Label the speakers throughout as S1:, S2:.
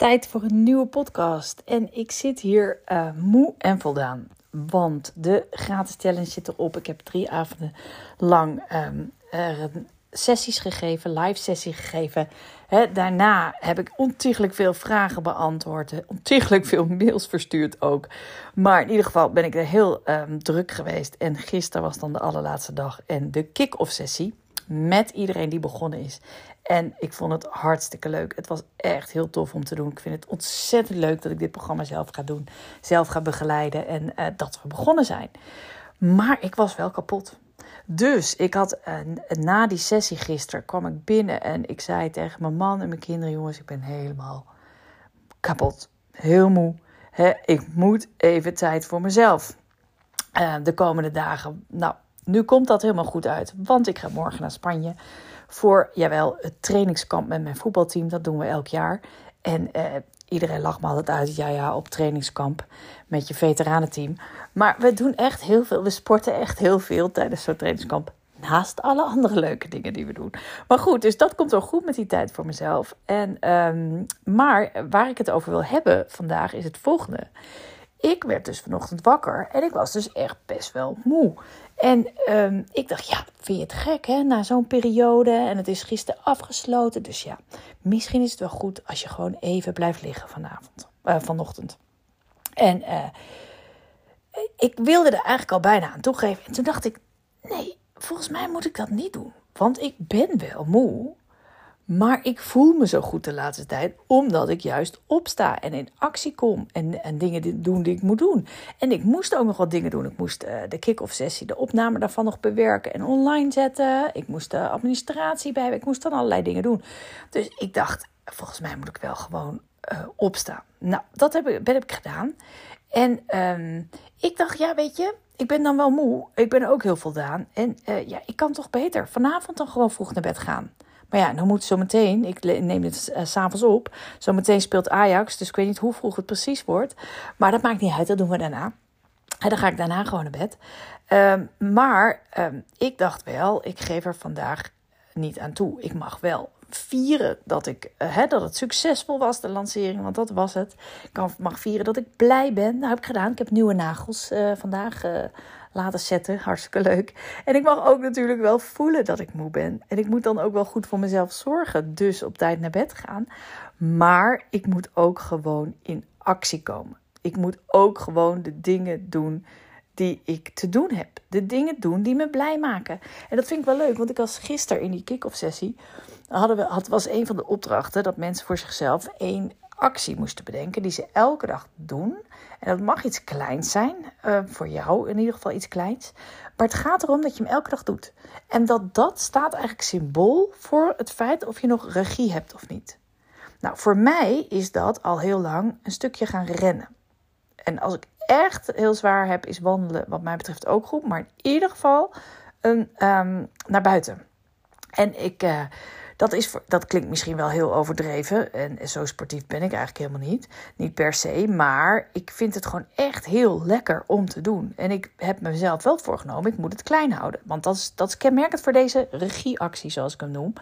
S1: Tijd voor een nieuwe podcast. En ik zit hier uh, moe en voldaan. Want de gratis challenge zit erop. Ik heb drie avonden lang uh, sessies gegeven, live sessie gegeven. Daarna heb ik ontiegelijk veel vragen beantwoord. Ontiegelijk veel mails verstuurd ook. Maar in ieder geval ben ik er heel um, druk geweest. En gisteren was dan de allerlaatste dag. En de kick-off sessie met iedereen die begonnen is. En ik vond het hartstikke leuk. Het was echt heel tof om te doen. Ik vind het ontzettend leuk dat ik dit programma zelf ga doen. Zelf ga begeleiden en uh, dat we begonnen zijn. Maar ik was wel kapot. Dus ik had uh, na die sessie gisteren kwam ik binnen en ik zei tegen mijn man en mijn kinderen: jongens, ik ben helemaal kapot. Heel moe. Ik moet even tijd voor mezelf. Uh, de komende dagen. Nou, nu komt dat helemaal goed uit. Want ik ga morgen naar Spanje voor, jawel, het trainingskamp met mijn voetbalteam. Dat doen we elk jaar. En uh, iedereen lacht me altijd uit, ja ja, op trainingskamp met je veteranenteam. Maar we doen echt heel veel, we sporten echt heel veel tijdens zo'n trainingskamp. Naast alle andere leuke dingen die we doen. Maar goed, dus dat komt wel goed met die tijd voor mezelf. En, um, maar waar ik het over wil hebben vandaag is het volgende. Ik werd dus vanochtend wakker en ik was dus echt best wel moe. En um, ik dacht, ja, vind je het gek hè, na zo'n periode en het is gisteren afgesloten. Dus ja, misschien is het wel goed als je gewoon even blijft liggen vanavond, uh, vanochtend. En uh, ik wilde er eigenlijk al bijna aan toegeven. En toen dacht ik, nee, volgens mij moet ik dat niet doen. Want ik ben wel moe. Maar ik voel me zo goed de laatste tijd, omdat ik juist opsta en in actie kom en, en dingen doen die ik moet doen. En ik moest ook nog wat dingen doen. Ik moest uh, de kick-off sessie, de opname daarvan nog bewerken en online zetten. Ik moest de administratie bij, ik moest dan allerlei dingen doen. Dus ik dacht, volgens mij moet ik wel gewoon uh, opstaan. Nou, dat heb ik, ben ik gedaan. En um, ik dacht, ja, weet je, ik ben dan wel moe. Ik ben ook heel voldaan. En ja, ik kan toch beter vanavond dan gewoon vroeg naar bed gaan. Maar ja, dan moet zometeen, ik neem dit uh, s'avonds op, zometeen speelt Ajax, dus ik weet niet hoe vroeg het precies wordt. Maar dat maakt niet uit, dat doen we daarna. En dan ga ik daarna gewoon naar bed. Um, maar um, ik dacht wel, ik geef er vandaag niet aan toe. Ik mag wel vieren dat, ik, uh, hè, dat het succesvol was, de lancering, want dat was het. Ik mag vieren dat ik blij ben. Dat heb ik gedaan. Ik heb nieuwe nagels uh, vandaag laten zetten. Hartstikke leuk. En ik mag ook natuurlijk wel voelen dat ik moe ben. En ik moet dan ook wel goed voor mezelf zorgen. Dus op tijd naar bed gaan. Maar ik moet ook gewoon in actie komen. Ik moet ook gewoon de dingen doen die ik te doen heb. De dingen doen die me blij maken. En dat vind ik wel leuk, want ik was gisteren in die kick-off sessie. Hadden we, had, was een van de opdrachten dat mensen voor zichzelf één actie moesten bedenken die ze elke dag doen. En dat mag iets kleins zijn, uh, voor jou in ieder geval iets kleins. Maar het gaat erom dat je hem elke dag doet. En dat dat staat eigenlijk symbool voor het feit of je nog regie hebt of niet. Nou, voor mij is dat al heel lang een stukje gaan rennen. En als ik echt heel zwaar heb, is wandelen wat mij betreft ook goed. Maar in ieder geval een, um, naar buiten. En ik... Uh, dat, is, dat klinkt misschien wel heel overdreven. En zo sportief ben ik eigenlijk helemaal niet. Niet per se. Maar ik vind het gewoon echt heel lekker om te doen. En ik heb mezelf wel voorgenomen, ik moet het klein houden. Want dat is, dat is kenmerkend voor deze regieactie, zoals ik hem noem.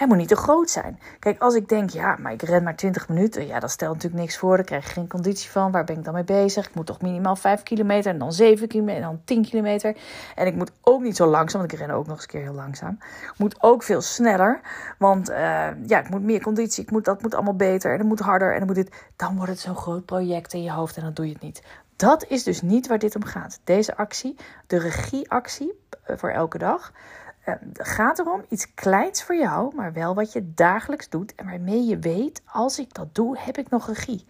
S1: Hij moet niet te groot zijn. Kijk, als ik denk, ja, maar ik ren maar 20 minuten. Ja, dat stelt natuurlijk niks voor. Daar krijg je geen conditie van. Waar ben ik dan mee bezig? Ik moet toch minimaal 5 kilometer en dan 7 kilometer en dan 10 kilometer. En ik moet ook niet zo langzaam, want ik ren ook nog eens een keer heel langzaam. Ik moet ook veel sneller. Want uh, ja, ik moet meer conditie. Ik moet, dat moet allemaal beter. En dat moet harder. En dan moet dit. Dan wordt het zo'n groot project in je hoofd en dan doe je het niet. Dat is dus niet waar dit om gaat. Deze actie, de regieactie uh, voor elke dag het gaat erom iets kleins voor jou, maar wel wat je dagelijks doet en waarmee je weet, als ik dat doe, heb ik nog regie.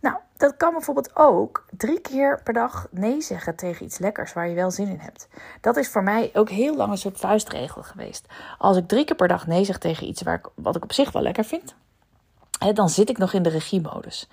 S1: Nou, dat kan bijvoorbeeld ook drie keer per dag nee zeggen tegen iets lekkers waar je wel zin in hebt. Dat is voor mij ook heel lang een soort vuistregel geweest. Als ik drie keer per dag nee zeg tegen iets waar wat ik op zich wel lekker vind, dan zit ik nog in de regiemodus.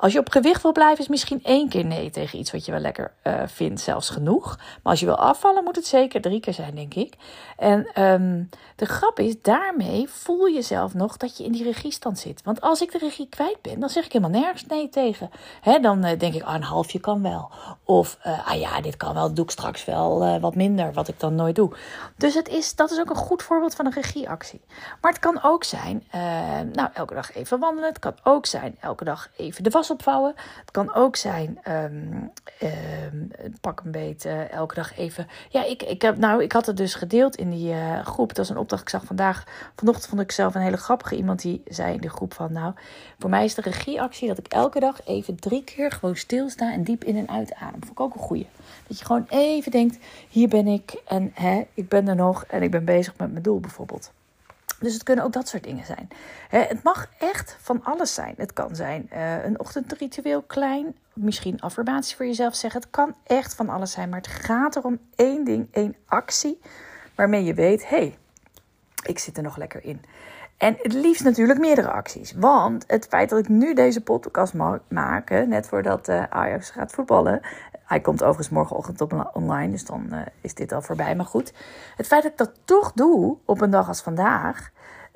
S1: Als je op gewicht wil blijven, is misschien één keer nee tegen iets wat je wel lekker uh, vindt, zelfs genoeg. Maar als je wil afvallen, moet het zeker drie keer zijn, denk ik. En um, de grap is, daarmee voel je zelf nog dat je in die regiestand zit. Want als ik de regie kwijt ben, dan zeg ik helemaal nergens nee tegen. He, dan uh, denk ik, ah, een halfje kan wel. Of, uh, ah ja, dit kan wel, doe ik straks wel wat minder, wat ik dan nooit doe. Dus het is, dat is ook een goed voorbeeld van een regieactie. Maar het kan ook zijn, nou, elke dag even wandelen. Het kan ook zijn, elke dag even de was opvouwen. Het kan ook zijn, um, pak een beetje elke dag even. Ja, ik, ik, heb, nou, ik had het dus gedeeld in die uh, groep. Dat is een opdracht. Ik zag vandaag, vanochtend vond ik zelf een hele grappige iemand die zei in de groep van, nou, voor mij is de regieactie dat ik elke dag even drie keer gewoon stilsta en diep in en uit adem. Vond ik ook een goeie. Dat je gewoon even denkt, hier ben ik en hè, ik ben er nog en ik ben bezig met mijn doel bijvoorbeeld. Dus het kunnen ook dat soort dingen zijn. het mag echt van alles zijn. Het kan zijn uh, een ochtendritueel klein, misschien affirmatie voor jezelf zeggen. Het kan echt van alles zijn, maar het gaat erom één ding, één actie waarmee je weet, hé, hey, ik zit er nog lekker in. En het liefst natuurlijk meerdere acties. Want het feit dat ik nu deze podcast maak, net voordat uh, Ajax gaat voetballen. Hij komt overigens morgenochtend online, dus dan uh, is dit al voorbij. Maar goed, het feit dat ik dat toch doe op een dag als vandaag,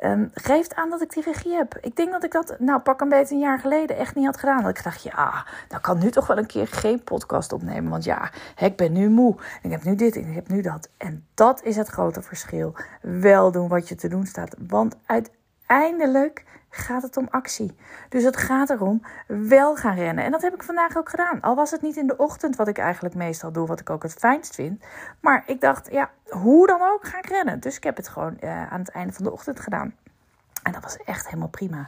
S1: um, geeft aan dat ik die regie heb. Ik denk dat ik dat, nou pak een beetje een jaar geleden, echt niet had gedaan. Dat ik dacht, ja, dan kan nu toch wel een keer geen podcast opnemen. Want ja, ik ben nu moe. Ik heb nu dit en ik heb nu dat. En dat is het grote verschil. Wel doen wat je te doen staat. Want uiteindelijk gaat het om actie. Dus het gaat erom wel gaan rennen. En dat heb ik vandaag ook gedaan. Al was het niet in de ochtend, wat ik eigenlijk meestal doe, wat ik ook het fijnst vind. Maar ik dacht, ja, hoe dan ook ga ik rennen. Dus ik heb het gewoon uh, aan het einde van de ochtend gedaan. En dat was echt helemaal prima.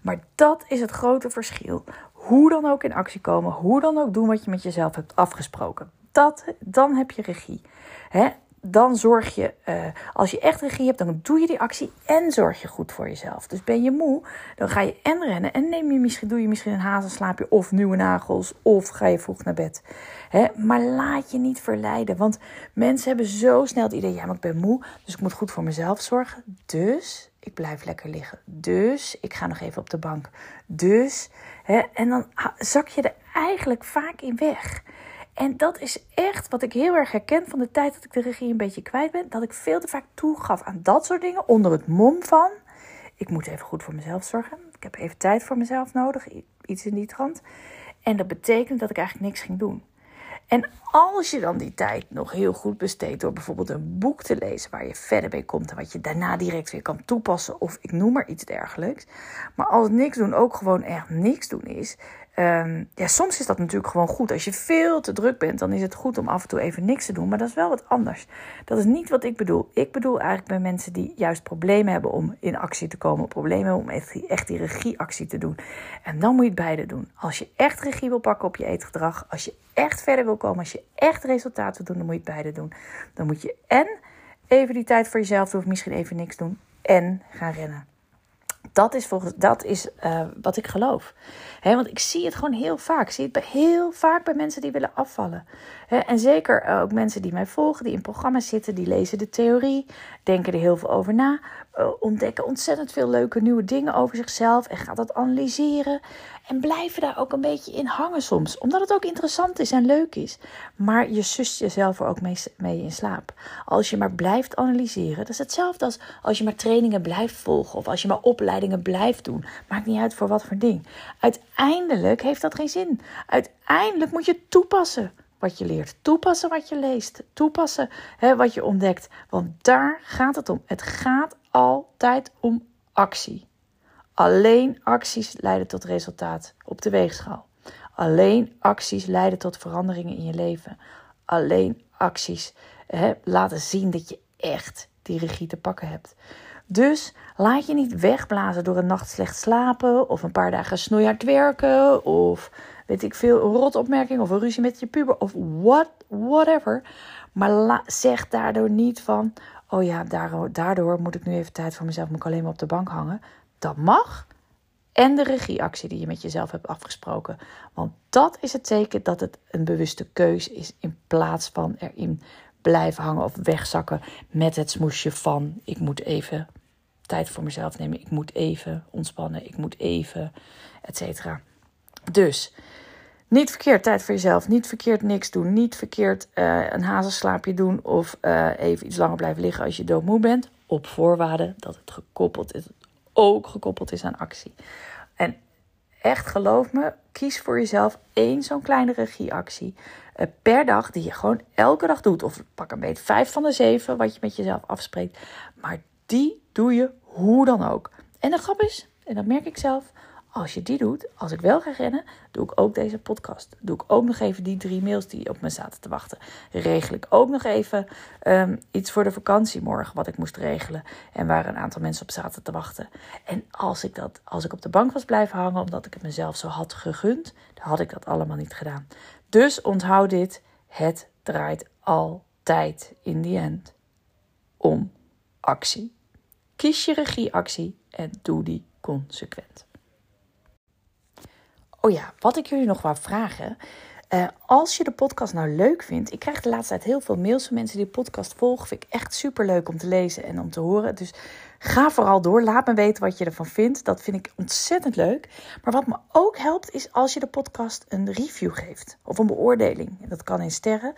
S1: Maar dat is het grote verschil. Hoe dan ook in actie komen, hoe dan ook doen wat je met jezelf hebt afgesproken. Dat, dan heb je regie. Hè? Dan zorg je, uh, als je echt regie hebt, dan doe je die actie en zorg je goed voor jezelf. Dus ben je moe, dan ga je en rennen en neem je misschien, doe je misschien een hazenslaapje of nieuwe nagels of ga je vroeg naar bed. Hè? Maar laat je niet verleiden, want mensen hebben zo snel het idee, ja, maar ik ben moe, dus ik moet goed voor mezelf zorgen. Dus ik blijf lekker liggen. Dus ik ga nog even op de bank. Dus, hè? en dan zak je er eigenlijk vaak in weg. En dat is echt wat ik heel erg herken van de tijd dat ik de regie een beetje kwijt ben. Dat ik veel te vaak toegaf aan dat soort dingen onder het mom van... Ik moet even goed voor mezelf zorgen. Ik heb even tijd voor mezelf nodig. Iets in die trant. En dat betekent dat ik eigenlijk niks ging doen. En als je dan die tijd nog heel goed besteedt door bijvoorbeeld een boek te lezen waar je verder mee komt en wat je daarna direct weer kan toepassen of ik noem maar iets dergelijks. Maar als niks doen ook gewoon echt niks doen is, Um, ja, soms is dat natuurlijk gewoon goed. Als je veel te druk bent, dan is het goed om af en toe even niks te doen. Maar dat is wel wat anders. Dat is niet wat ik bedoel. Ik bedoel eigenlijk bij mensen die juist problemen hebben om in actie te komen. Problemen om echt, echt die regieactie te doen. En dan moet je het beide doen. Als je echt regie wil pakken op je eetgedrag. Als je echt verder wil komen. Als je echt resultaten wil doen, dan moet je het beide doen. Dan moet je en even die tijd voor jezelf doen. Of misschien even niks doen. En gaan rennen. Dat is, volgens, dat is uh, wat ik geloof. He, want ik zie het gewoon heel vaak. Ik zie het bij, heel vaak bij mensen die willen afvallen. En zeker ook mensen die mij volgen, die in programma's zitten, die lezen de theorie, denken er heel veel over na, uh, ontdekken ontzettend veel leuke nieuwe dingen over zichzelf en gaan dat analyseren. En blijven daar ook een beetje in hangen soms. Omdat het ook interessant is en leuk is. Maar je sust jezelf er ook mee, mee in slaap. Als je maar blijft analyseren. Dat is hetzelfde als als je maar trainingen blijft volgen. Of als je maar opleidingen blijft doen. Maakt niet uit voor wat voor ding. Uiteindelijk heeft dat geen zin. Uiteindelijk moet je toepassen wat je leert. Toepassen wat je leest. Toepassen hè, wat je ontdekt. Want daar gaat het om. Het gaat altijd om actie. Alleen acties leiden tot resultaat op de weegschaal. Alleen acties leiden tot veranderingen in je leven. Alleen acties hè, laten zien dat je echt die regie te pakken hebt. Dus laat je niet wegblazen door een nacht slecht slapen of een paar dagen snoeihard werken of weet ik veel, een rotopmerking of een ruzie met je puber of what, whatever. Maar zeg daardoor niet van, oh ja, daardoor, daardoor moet ik nu even tijd voor mezelf, moet ik alleen maar op de bank hangen. Dat mag. En de regieactie die je met jezelf hebt afgesproken. Want dat is het teken dat het een bewuste keus is. In plaats van erin blijven hangen of wegzakken met het smoesje van ik moet even tijd voor mezelf nemen. Ik moet even ontspannen. Ik moet even, et cetera. Dus niet verkeerd tijd voor jezelf. Niet verkeerd niks doen. Niet verkeerd uh, een hazenslaapje doen. Of uh, even iets langer blijven liggen als je doodmoe bent. Op voorwaarde dat het gekoppeld is. Ook gekoppeld is aan actie. En echt geloof me, kies voor jezelf één zo'n kleine regieactie uh, per dag die je gewoon elke dag doet. Of pak een beetje vijf van de zeven wat je met jezelf afspreekt. Maar die doe je hoe dan ook. En de grap is, en dat merk ik zelf, als je die doet, als ik wel ga rennen, doe ik ook deze podcast. Doe ik ook nog even die drie mails die op me zaten te wachten. Regel ik ook nog even um, iets voor de vakantie morgen wat ik moest regelen. En waar een aantal mensen op zaten te wachten. En als ik, dat, als ik op de bank was blijven hangen omdat ik het mezelf zo had gegund, dan had ik dat allemaal niet gedaan. Dus onthoud dit: het draait altijd in die end om actie. Kies je regieactie en doe die consequent. Oh ja, wat ik jullie nog wou vragen. Uh, als je de podcast nou leuk vindt, ik krijg de laatste tijd heel veel mails van mensen die de podcast volgen. Vind ik echt super leuk om te lezen en om te horen. Dus ga vooral door. Laat me weten wat je ervan vindt. Dat vind ik ontzettend leuk. Maar wat me ook helpt, is als je de podcast een review geeft of een beoordeling. Dat kan in sterren.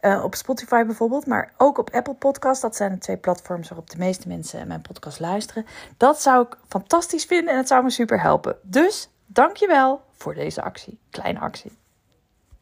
S1: Uh, op Spotify bijvoorbeeld, maar ook op Apple Podcast. Dat zijn de twee platforms waarop de meeste mensen mijn podcast luisteren. Dat zou ik fantastisch vinden en het zou me super helpen. Dus Dankjewel voor deze actie. Kleine actie.